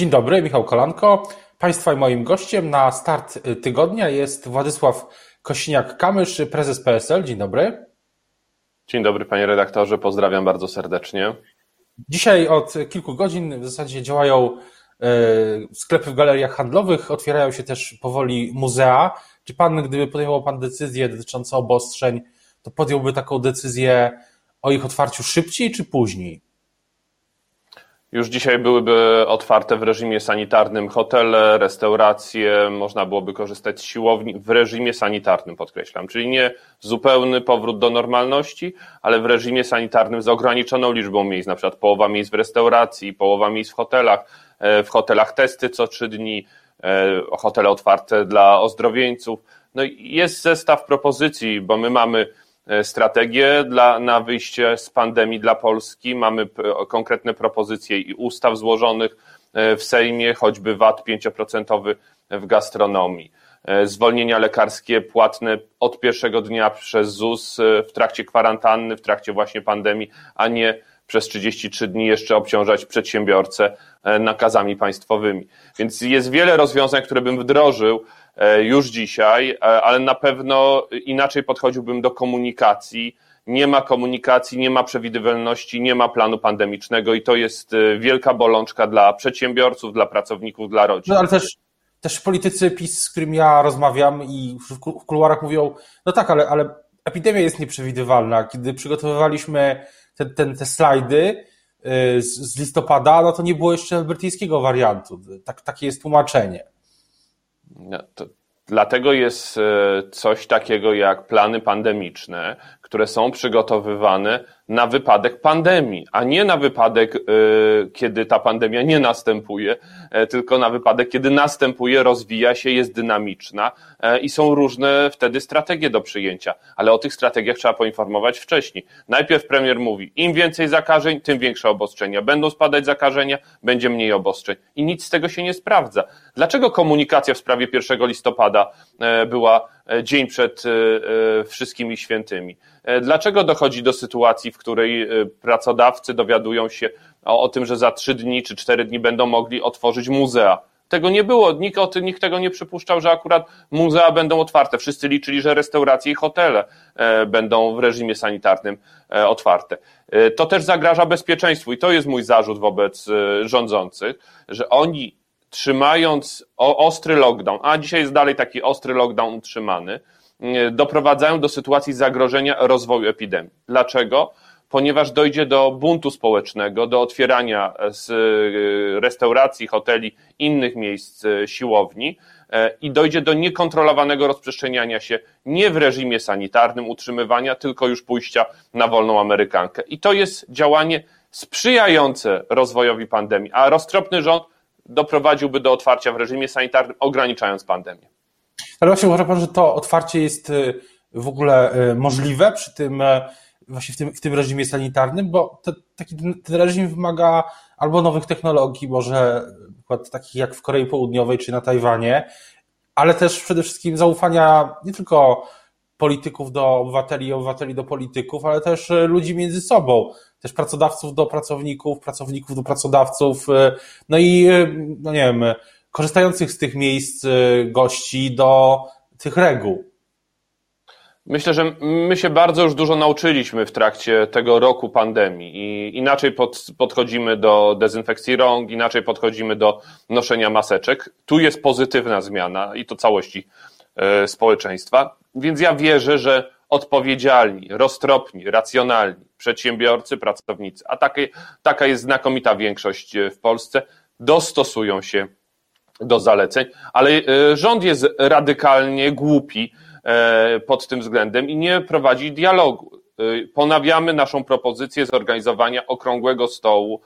Dzień dobry, Michał Kolanko. Państwa i moim gościem na start tygodnia jest Władysław Kosiniak-Kamysz, prezes PSL. Dzień dobry. Dzień dobry panie redaktorze, pozdrawiam bardzo serdecznie. Dzisiaj od kilku godzin w zasadzie działają e, sklepy w galeriach handlowych, otwierają się też powoli muzea. Czy pan, gdyby podjął pan decyzję dotyczącą obostrzeń, to podjąłby taką decyzję o ich otwarciu szybciej czy później? Już dzisiaj byłyby otwarte w reżimie sanitarnym hotele, restauracje, można byłoby korzystać z siłowni w reżimie sanitarnym, podkreślam, czyli nie zupełny powrót do normalności, ale w reżimie sanitarnym z ograniczoną liczbą miejsc, na przykład połowa miejsc w restauracji, połowa miejsc w hotelach, e, w hotelach testy co trzy dni, e, hotele otwarte dla ozdrowieńców. No i jest zestaw propozycji, bo my mamy strategię dla, na wyjście z pandemii dla Polski. Mamy konkretne propozycje i ustaw złożonych e, w Sejmie, choćby VAT 5% w gastronomii. E, zwolnienia lekarskie płatne od pierwszego dnia przez ZUS w trakcie kwarantanny, w trakcie właśnie pandemii, a nie przez 33 dni jeszcze obciążać przedsiębiorcę nakazami państwowymi. Więc jest wiele rozwiązań, które bym wdrożył, E, już dzisiaj, e, ale na pewno inaczej podchodziłbym do komunikacji. Nie ma komunikacji, nie ma przewidywalności, nie ma planu pandemicznego i to jest e, wielka bolączka dla przedsiębiorców, dla pracowników, dla rodzin. No ale też, też politycy PiS, z którymi ja rozmawiam i w kuluarach mówią, no tak, ale, ale epidemia jest nieprzewidywalna. Kiedy przygotowywaliśmy te, te, te slajdy z, z listopada, no to nie było jeszcze brytyjskiego wariantu. Tak, takie jest tłumaczenie. No, to, dlatego jest e, coś takiego jak plany pandemiczne, które są przygotowywane na wypadek pandemii, a nie na wypadek, e, kiedy ta pandemia nie następuje, e, tylko na wypadek, kiedy następuje, rozwija się, jest dynamiczna e, i są różne wtedy strategie do przyjęcia. Ale o tych strategiach trzeba poinformować wcześniej. Najpierw premier mówi, im więcej zakażeń, tym większe obostrzenia. Będą spadać zakażenia, będzie mniej obostrzeń. I nic z tego się nie sprawdza. Dlaczego komunikacja w sprawie 1 listopada była dzień przed wszystkimi świętymi? E, dlaczego dochodzi do sytuacji, w której e, pracodawcy dowiadują się o, o tym, że za trzy dni czy cztery dni będą mogli otworzyć muzea? Tego nie było, nikt, nikt tego nie przypuszczał, że akurat muzea będą otwarte. Wszyscy liczyli, że restauracje i hotele e, będą w reżimie sanitarnym otwarte. To też zagraża bezpieczeństwu i to jest mój zarzut wobec rządzących, że oni trzymając ostry lockdown, a dzisiaj jest dalej taki ostry lockdown utrzymany, E, doprowadzają do sytuacji zagrożenia rozwoju epidemii. Dlaczego? Ponieważ dojdzie do buntu społecznego, do otwierania z e, restauracji, hoteli, innych miejsc e, siłowni i dojdzie do niekontrolowanego rozprzestrzeniania się nie w reżimie sanitarnym utrzymywania, tylko już pójścia na wolną Amerykankę. I to jest działanie sprzyjające rozwojowi pandemii, a roztropny rząd doprowadziłby do otwarcia w reżimie sanitarnym, ograniczając pandemię. Ale właśnie uważa Pan, że to otwarcie jest y, w ogóle y, możliwe przy tym, y, właśnie w tym, w tym reżimie sanitarnym, bo taki, ten reżim wymaga albo nowych technologii, może takich jak w Korei Południowej czy na Tajwanie, ale też przede wszystkim zaufania nie tylko polityków do obywateli i obywateli do polityków, ale też ludzi między sobą, też pracodawców do pracowników, pracowników do pracodawców, no i no nie wiem, korzystających z tych miejsc y, gości do tych reguł. Myślę, że my się bardzo już dużo nauczyliśmy w trakcie tego roku pandemii i inaczej pod, podchodzimy do dezynfekcji rąk, inaczej podchodzimy do noszenia maseczek. Tu jest pozytywna zmiana i to całości społeczeństwa, więc ja wierzę, że odpowiedzialni, roztropni, racjonalni przedsiębiorcy, pracownicy, a takie, taka jest znakomita większość w Polsce, dostosują się do zaleceń, ale e, rząd jest radykalnie głupi e, pod tym względem i nie prowadzi dialogu. E, ponawiamy naszą propozycję zorganizowania okrągłego stołu,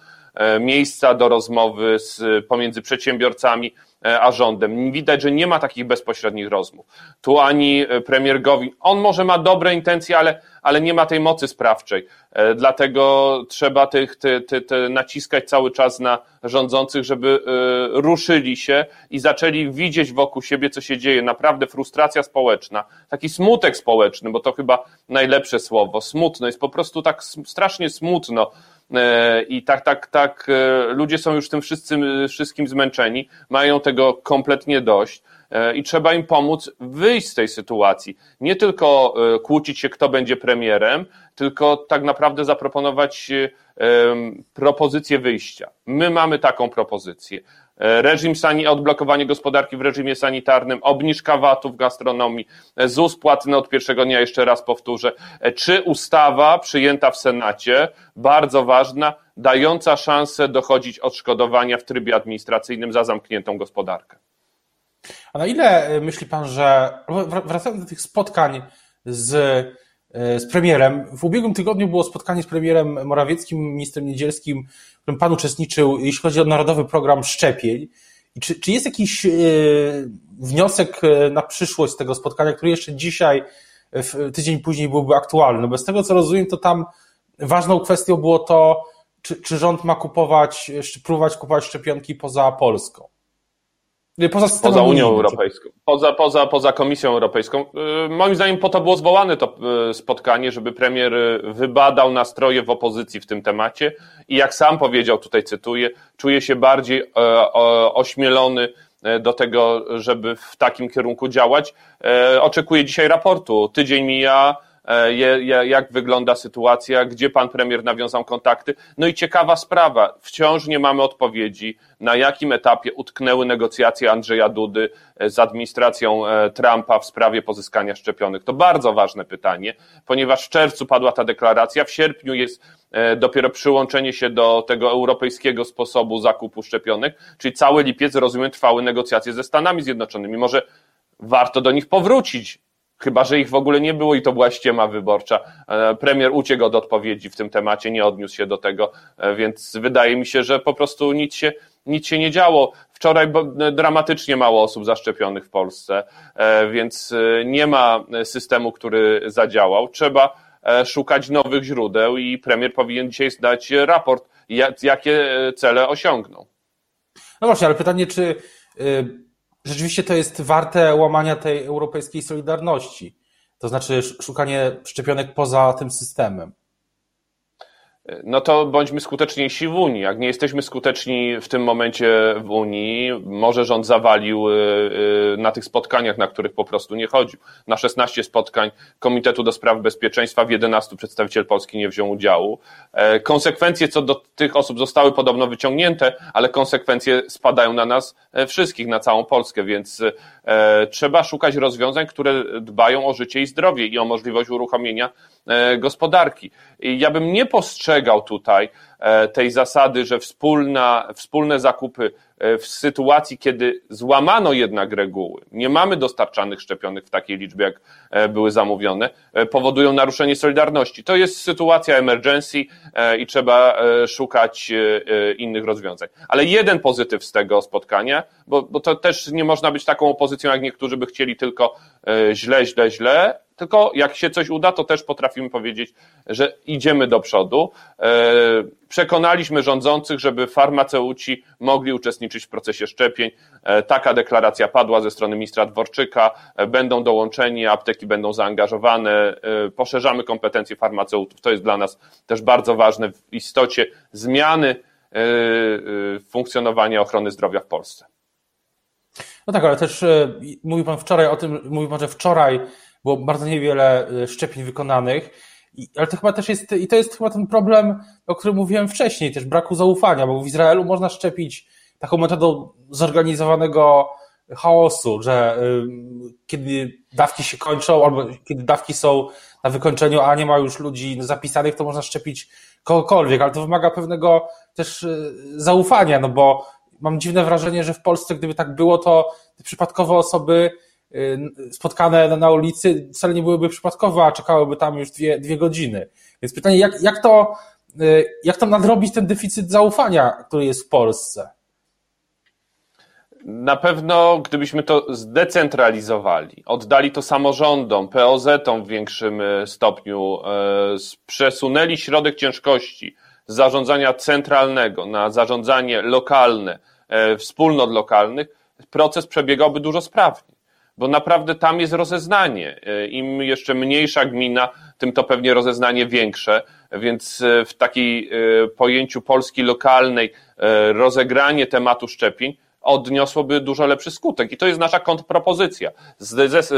miejsca do rozmowy z, pomiędzy przedsiębiorcami, E, a rządem. Widać, że nie ma takich bezpośrednich rozmów. Tu ani e, premier Gowin, on może ma dobre intencje, ale, ale nie ma tej mocy sprawczej. E, dlatego trzeba tych, te, te, te naciskać cały czas na rządzących, żeby ruszyli się i zaczęli widzieć wokół siebie, co się dzieje. Naprawdę frustracja społeczna, taki smutek społeczny, bo to chyba najlepsze słowo. Smutno, jest po prostu tak strasznie smutno i tak, tak, tak, ludzie są już tym wszystkim, wszystkim zmęczeni, mają tego kompletnie dość i trzeba im pomóc wyjść z tej sytuacji. Nie tylko kłócić się, kto będzie premierem, tylko tak naprawdę zaproponować propozycję wyjścia. My mamy taką propozycję. E, reżim sani, odblokowanie gospodarki w reżimie sanitarnym, obniżka VAT-u w gastronomii, e, ZUS płatny od pierwszego dnia, jeszcze raz powtórzę. E, czy ustawa przyjęta w Senacie, bardzo ważna, dająca szansę dochodzić odszkodowania w trybie administracyjnym za zamkniętą gospodarkę? A na ile myśli pan, że wracając do tych spotkań z z premierem. W ubiegłym tygodniu było spotkanie z premierem Morawieckim, ministrem Niedzielskim, w którym pan uczestniczył, jeśli chodzi o narodowy program szczepień. Czy, czy jest jakiś e, wniosek e, na przyszłość z tego spotkania, który jeszcze dzisiaj, tydzień później byłby aktualny? No bez tego, co rozumiem, to tam ważną kwestią było to, czy, czy rząd ma kupować, próbować kupować szczepionki poza Polską. Poza, poza Unią Europejską, poza, poza, poza Komisją Europejską. Y, moim zdaniem po to było zwołane to y, spotkanie, żeby premier y, wybadał nastroje w opozycji w tym temacie i jak sam powiedział, tutaj cytuję, czuje się bardziej e, ośmielony e, do tego, żeby w takim kierunku działać. E, oczekuje dzisiaj raportu. Tydzień mija, jak wygląda sytuacja, gdzie pan premier nawiązał kontakty. No i ciekawa sprawa, wciąż nie mamy odpowiedzi, na jakim etapie utknęły negocjacje Andrzeja Dudy e, z administracją e, Trumpa w sprawie pozyskania szczepionek. To bardzo ważne pytanie, ponieważ w czerwcu padła ta deklaracja, w sierpniu jest dopiero przyłączenie się do tego europejskiego sposobu zakupu szczepionek, czyli cały lipiec, rozumiem, trwały negocjacje ze Stanami Zjednoczonymi. Może warto do nich powrócić, Chyba, że ich w ogóle nie było i to była ściema wyborcza. E, premier uciekł od odpowiedzi w tym temacie, nie odniósł się do tego, e, więc wydaje mi się, że po prostu nic się, nic się nie działo. Wczoraj dramatycznie mało osób zaszczepionych w Polsce, e, więc nie ma systemu, który zadziałał. Trzeba szukać nowych źródeł i premier powinien dzisiaj zdać raport, jakie cele osiągnął. No właśnie, ale pytanie, czy rzeczywiście to jest warte łamania tej europejskiej solidarności. To znaczy szukanie szczepionek poza tym systemem no to bądźmy skuteczniejsi w Unii. Jak nie jesteśmy skuteczni w tym momencie w Unii, może rząd zawalił y, y, na tych spotkaniach, na których po prostu nie chodził. Na 16 spotkań Komitetu do Spraw Bezpieczeństwa w 11 przedstawiciel Polski nie wziął udziału. E, konsekwencje co do tych osób zostały podobno wyciągnięte, ale konsekwencje spadają na nas e, wszystkich, na całą Polskę, więc e, trzeba szukać rozwiązań, które dbają o życie i zdrowie i o możliwość uruchomienia gospodarki. Ja bym nie postrzegał tutaj e, tej zasady, że wspólna, wspólne zakupy e, w sytuacji, kiedy złamano jednak reguły, nie mamy dostarczanych szczepionek w takiej liczbie, jak e, były zamówione, powodują naruszenie solidarności. To jest sytuacja emergency i trzeba szukać innych rozwiązań. Ale jeden pozytyw z tego spotkania, bo, bo to też nie można być taką opozycją, jak niektórzy by chcieli tylko źle, źle, źle, tylko jak się coś uda, to też potrafimy powiedzieć, że idziemy do przodu. E, przekonaliśmy rządzących, żeby farmaceuci mogli uczestniczyć w procesie szczepień. E, taka deklaracja padła ze strony ministra Dworczyka. E, będą dołączeni, apteki będą zaangażowane. Poszerzamy kompetencje farmaceutów. To jest dla nas też bardzo ważne w istocie zmiany funkcjonowania ochrony zdrowia w Polsce. No tak, ale też mówił Pan wczoraj o tym, mówił Pan, że wczoraj było bardzo niewiele szczepień wykonanych, ale to chyba też jest, i to jest chyba ten problem, o którym mówiłem wcześniej, też braku zaufania, bo w Izraelu można szczepić taką metodą zorganizowanego chaosu, że kiedy dawki się kończą, albo kiedy dawki są na wykończeniu, a nie ma już ludzi zapisanych, to można szczepić kogokolwiek, ale to wymaga pewnego też y, zaufania, no bo mam dziwne wrażenie, że w Polsce, gdyby tak było, to te przypadkowe osoby spotkane na ulicy wcale nie byłyby przypadkowe, a czekałyby tam już dwie, dwie godziny. Więc pytanie, jak, jak, to, y, jak to nadrobić ten deficyt zaufania, który jest w Polsce? Na pewno, gdybyśmy to zdecentralizowali, oddali to samorządom, POZ-om w większym y, stopniu, przesunęli środek ciężkości z zarządzania centralnego na zarządzanie lokalne, wspólnot lokalnych, proces przebiegałby dużo sprawniej bo naprawdę tam jest rozeznanie. Im jeszcze mniejsza gmina, tym to pewnie rozeznanie większe, więc w takiej pojęciu Polski lokalnej rozegranie tematu szczepień odniosłoby dużo lepszy skutek. I to jest nasza kontrpropozycja.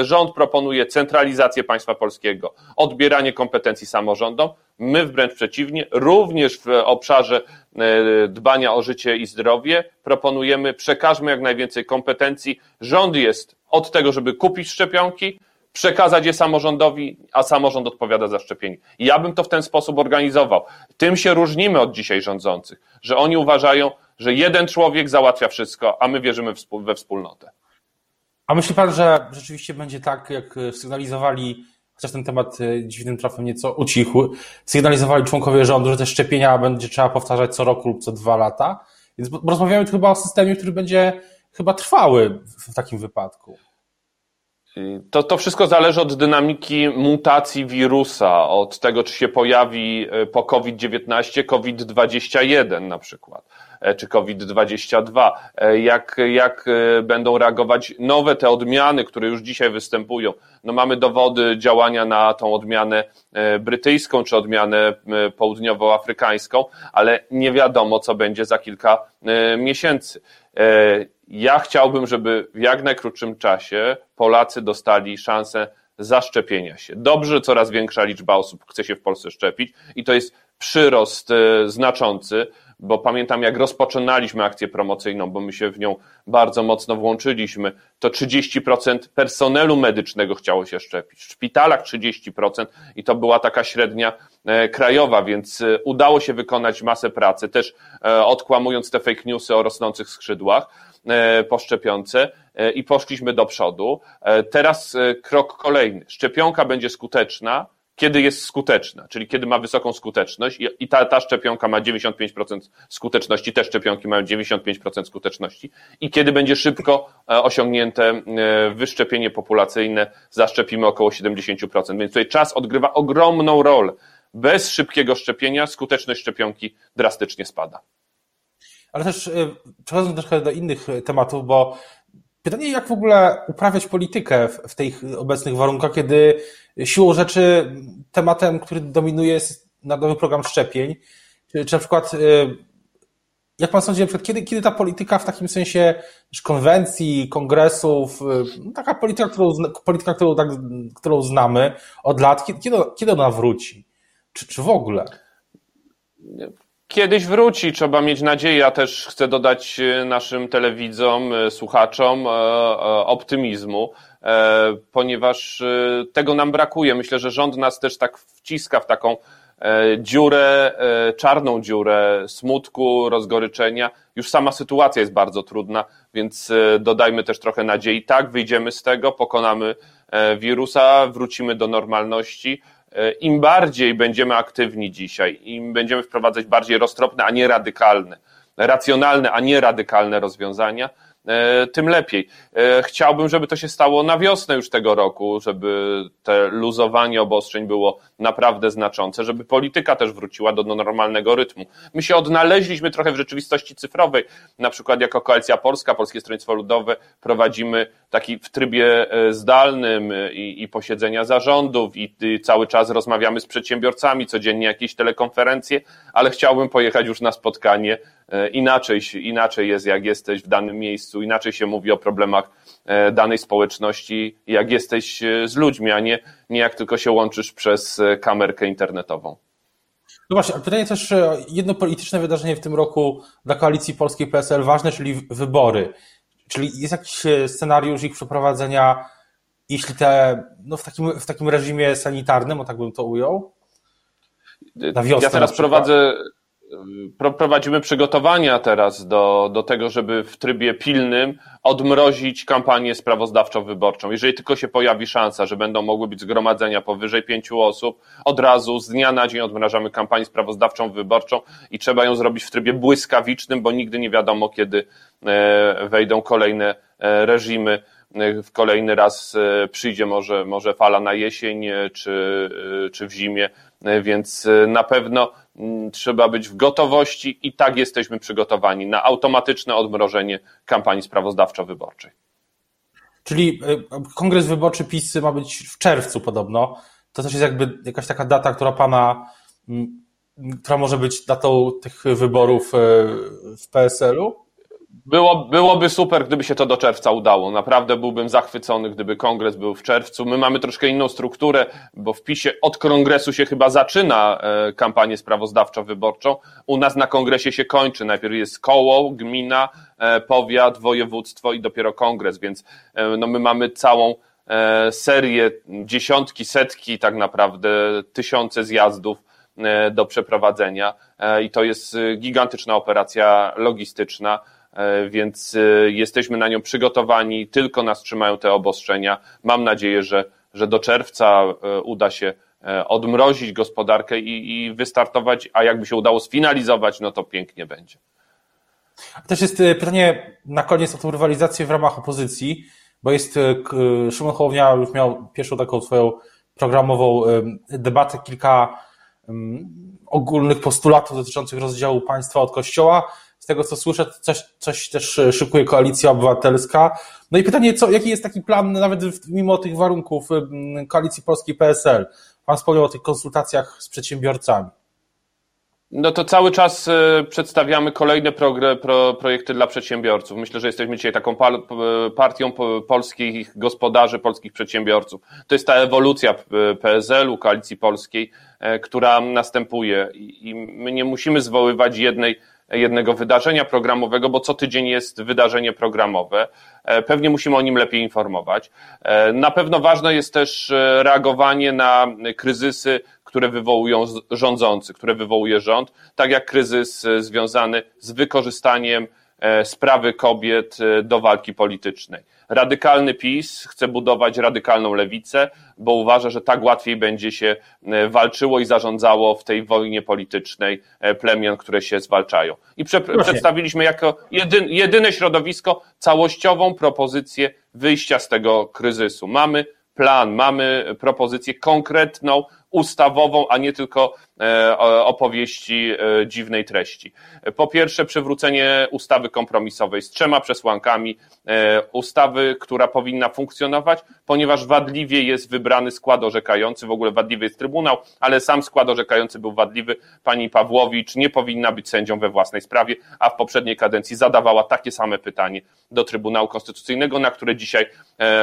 Rząd proponuje centralizację państwa polskiego, odbieranie kompetencji samorządom. My wręcz przeciwnie, również w obszarze e, dbania o życie i zdrowie proponujemy, przekażmy jak najwięcej kompetencji. Rząd jest od tego, żeby kupić szczepionki, przekazać je samorządowi, a samorząd odpowiada za szczepienie. Ja bym to w ten sposób organizował. Tym się różnimy od dzisiaj rządzących, że oni uważają, że jeden człowiek załatwia wszystko, a my wierzymy we wspólnotę. A myśli pan, że rzeczywiście będzie tak, jak sygnalizowali, chociaż ten temat e, dziwnym trafem nieco ucichł, sygnalizowali członkowie rządu, że te szczepienia będzie trzeba powtarzać co roku lub co dwa lata? Więc rozmawiamy tu chyba o systemie, który będzie chyba trwały w takim wypadku. To, to wszystko zależy od dynamiki mutacji wirusa, od tego, czy się pojawi e, po COVID-19 COVID-21 na przykład, e, czy COVID-22, e, jak, jak będą reagować nowe te odmiany, które już dzisiaj występują. No mamy dowody działania na tą odmianę brytyjską, czy odmianę południowoafrykańską, ale nie wiadomo, co będzie za kilka miesięcy ja chciałbym, żeby w jak najkrótszym czasie Polacy dostali szansę zaszczepienia się. Dobrze, coraz większa liczba osób chce się w Polsce szczepić i to jest przyrost e, znaczący, bo pamiętam jak rozpoczynaliśmy akcję promocyjną, bo my się w nią bardzo mocno włączyliśmy, to 30% personelu medycznego chciało się szczepić. W szpitalach 30% i to była taka średnia e, krajowa, więc e, udało się wykonać masę pracy, też odkłamując te fake newsy o rosnących skrzydłach po szczepionce e, i poszliśmy do przodu. E, teraz krok kolejny. Szczepionka będzie skuteczna, kiedy jest skuteczna, czyli kiedy ma wysoką skuteczność i ta, ta szczepionka ma 95% skuteczności, te szczepionki mają 95% skuteczności i kiedy będzie szybko osiągnięte wyszczepienie populacyjne, zaszczepimy około 70%. Więc tutaj czas odgrywa ogromną rolę. Bez szybkiego szczepienia skuteczność szczepionki drastycznie spada ale też y, przechodząc trochę do innych y, tematów, bo pytanie, jak w ogóle uprawiać politykę w, tych obecnych warunkach, kiedy siłą rzeczy tematem, który dominuje jest narodowy program szczepień, czy, czy na przykład y, jak pan sądzi, na przykład, kiedy, kiedy ta polityka w takim sensie konwencji, kongresów, taka polityka, którą, polityka, którą, tak, którą znamy od lat, kiedy, kiedy ona wróci? Czy, czy w ogóle? Kiedyś wróci, trzeba mieć nadzieję. Ja też chcę dodać e, naszym telewidzom, e, słuchaczom e, optymizmu, ponieważ tego nam brakuje. Myślę, że rząd nas też tak wciska w taką dziurę, czarną dziurę smutku, rozgoryczenia. Już sama sytuacja jest bardzo trudna, więc dodajmy też trochę nadziei. Tak, wyjdziemy z tego, pokonamy wirusa, wrócimy do normalności Im bardziej będziemy aktywni dzisiaj, im będziemy wprowadzać bardziej roztropne, a nie radykalne, racjonalne, a nie radykalne rozwiązania, E, tym lepiej. E, chciałbym, żeby to się stało na wiosnę już tego roku, żeby te luzowanie obostrzeń było naprawdę znaczące, żeby polityka też wróciła do normalnego rytmu. My się odnaleźliśmy trochę w rzeczywistości cyfrowej. Na przykład jako Koalicja Polska, Polskie Stronnictwo Ludowe prowadzimy taki w trybie e, zdalnym i, i posiedzenia zarządów i, i cały czas rozmawiamy z przedsiębiorcami, codziennie jakieś telekonferencje, ale chciałbym pojechać już na spotkanie E, inaczej, inaczej jest, jak jesteś w danym miejscu, inaczej się mówi o problemach e, danej społeczności, jak jesteś e, z ludźmi, a nie, nie jak tylko się łączysz przez kamerkę internetową. No właśnie, a pytanie też jedno polityczne wydarzenie w tym roku dla koalicji polskiej PSL ważne, czyli wybory. Czyli jest jakiś scenariusz ich przeprowadzenia, jeśli te, no w takim, w takim reżimie sanitarnym, o tak bym to ujął? Na wiosnę ja teraz prowadzę prowadzimy przygotowania teraz do, do tego, żeby w trybie pilnym odmrozić kampanię sprawozdawczo-wyborczą. Jeżeli tylko się pojawi szansa, że będą mogły być zgromadzenia powyżej pięciu osób, od razu z dnia na dzień odmrażamy kampanię sprawozdawczą wyborczą i trzeba ją zrobić w trybie błyskawicznym, bo nigdy nie wiadomo, kiedy e, wejdą kolejne e, reżimy e, w kolejny raz przyjdzie może, może fala na jesień czy, czy w zimie, więc na pewno trzeba być w gotowości i tak jesteśmy przygotowani na automatyczne odmrożenie kampanii sprawozdawczo-wyborczej. Czyli kongres wyborczy PiS ma być w czerwcu podobno. To też jest jakby jakaś taka data, która pana, która może być datą tych wyborów w PSL-u? Było, byłoby super, gdyby się to do czerwca udało. Naprawdę byłbym zachwycony, gdyby kongres był w czerwcu. My mamy troszkę inną strukturę, bo w PiSie od kongresu się chyba zaczyna e, kampanię sprawozdawczo-wyborczą. U nas na kongresie się kończy. Najpierw jest koło, gmina, e, powiat, województwo i dopiero kongres, więc e, no my mamy całą serię, dziesiątki, setki, tak naprawdę tysiące zjazdów do przeprowadzenia i to jest gigantyczna operacja logistyczna więc e, jesteśmy na nią przygotowani, tylko nas trzymają te obostrzenia. Mam nadzieję, że, że do czerwca e, uda się odmrozić gospodarkę i, i wystartować, a jakby się udało sfinalizować, no to pięknie będzie. Też jest pytanie na koniec o tą rywalizację w ramach opozycji, bo jest Szymon Hołownia już miał pierwszą taką swoją programową debatę, kilka ogólnych postulatów dotyczących rozdziału państwa od kościoła z tego co słyszę, coś, coś też szykuje koalicja obywatelska. No i pytanie, co, jaki jest taki plan, nawet mimo tych warunków koalicji polskiej PSL? Pan wspomniał o tych konsultacjach z przedsiębiorcami. No to cały czas e, przedstawiamy kolejne progre, pro, projekty dla przedsiębiorców. Myślę, że jesteśmy dzisiaj taką partią polskich gospodarzy, polskich przedsiębiorców. To jest ta ewolucja PSL-u, koalicji polskiej, e, która następuje i my nie musimy zwoływać jednej jednego wydarzenia programowego, bo co tydzień jest wydarzenie programowe. E, pewnie musimy o nim lepiej informować. E, na pewno ważne jest też e, reagowanie na kryzysy, które wywołują rządzący, które wywołuje rząd, tak jak kryzys związany z wykorzystaniem sprawy kobiet do walki politycznej. Radykalny PiS chce budować radykalną lewicę, bo uważa, że tak łatwiej będzie się e, walczyło i zarządzało w tej wojnie politycznej e, plemion, które się zwalczają. I prze przedstawiliśmy jako jedyn jedyne środowisko całościową propozycję wyjścia z tego kryzysu. Mamy plan, mamy propozycję konkretną, ustawową, a nie tylko e, opowieści e, dziwnej treści. Po pierwsze, przywrócenie ustawy kompromisowej z trzema przesłankami, e, ustawy, która powinna funkcjonować, ponieważ wadliwie jest wybrany skład orzekający, w ogóle wadliwy jest Trybunał, ale sam skład orzekający był wadliwy. Pani Pawłowicz nie powinna być sędzią we własnej sprawie, a w poprzedniej kadencji zadawała takie same pytanie do Trybunału Konstytucyjnego, na które dzisiaj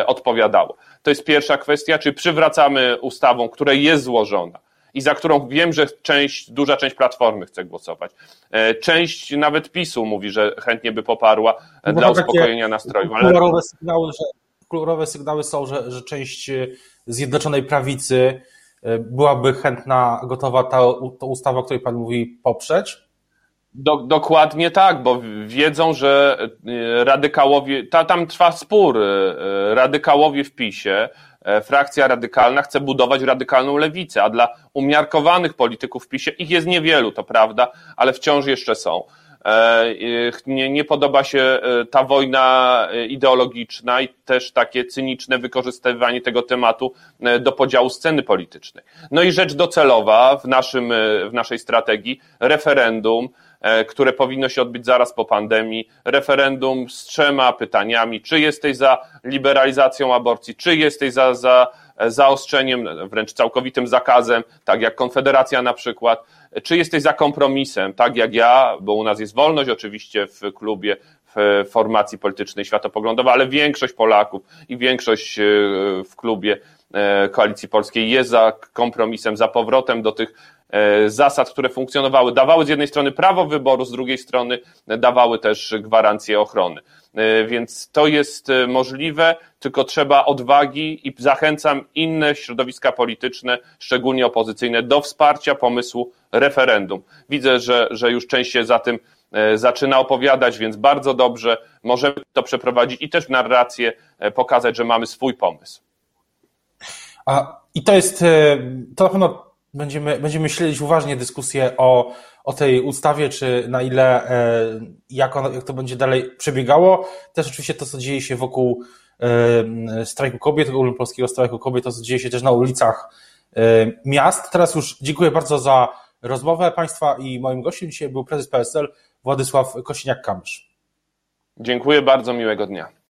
odpowiadało. To jest pierwsza kwestia, czy przywracamy ustawą, która jest złożona i za którą wiem, że część, duża część Platformy chce głosować. E, część nawet PiSu mówi, że chętnie by poparła no dla uspokojenia nastrojów. Ale... Kolorowe sygnały, że, kolorowe sygnały są, że, że część e, Zjednoczonej Prawicy e, byłaby chętna, gotowa ta, ta ustawa, o której Pan mówi, poprzeć. Do, dokładnie tak, bo wiedzą, że radykałowie, ta, tam trwa spór, radykałowie w PiSie E, frakcja radykalna chce budować radykalną lewicę, a dla umiarkowanych polityków w PiSie ich jest niewielu, to prawda, ale wciąż jeszcze są. E, nie, nie podoba się e, ta wojna ideologiczna i też takie cyniczne wykorzystywanie tego tematu do podziału sceny politycznej. No i rzecz docelowa w, naszym, w naszej strategii referendum, E, które powinno się odbyć zaraz po pandemii. Referendum z trzema pytaniami. Czy jesteś za liberalizacją aborcji? Czy jesteś za, za zaostrzeniem, wręcz całkowitym zakazem, tak jak Konfederacja na przykład? Czy jesteś za kompromisem, tak jak ja, bo u nas jest wolność oczywiście w klubie, w formacji politycznej światopoglądowej, ale większość Polaków i większość e, w klubie e, Koalicji Polskiej jest za kompromisem, za powrotem do tych E, zasad, które funkcjonowały, dawały z jednej strony prawo wyboru, z drugiej strony dawały też gwarancję ochrony. E, więc to jest e, możliwe, tylko trzeba odwagi i zachęcam inne środowiska polityczne, szczególnie opozycyjne, do wsparcia pomysłu referendum. Widzę, że, że już część się za tym zaczyna opowiadać, więc bardzo dobrze możemy to przeprowadzić i też narrację pokazać, że mamy swój pomysł. A, I to jest, to na pewno będziemy, będziemy śledzić uważnie dyskusję o, o tej ustawie, czy na ile, e, jak, ona, jak to będzie dalej przebiegało. Też oczywiście to, co dzieje się wokół e, strajku kobiet, ogólnopolskiego strajku kobiet, to, co dzieje się też na ulicach e, miast. Teraz już dziękuję bardzo za rozmowę Państwa i moim gościem dzisiaj był prezes PSL Władysław Kosiniak-Kamysz. Dziękuję bardzo, miłego dnia.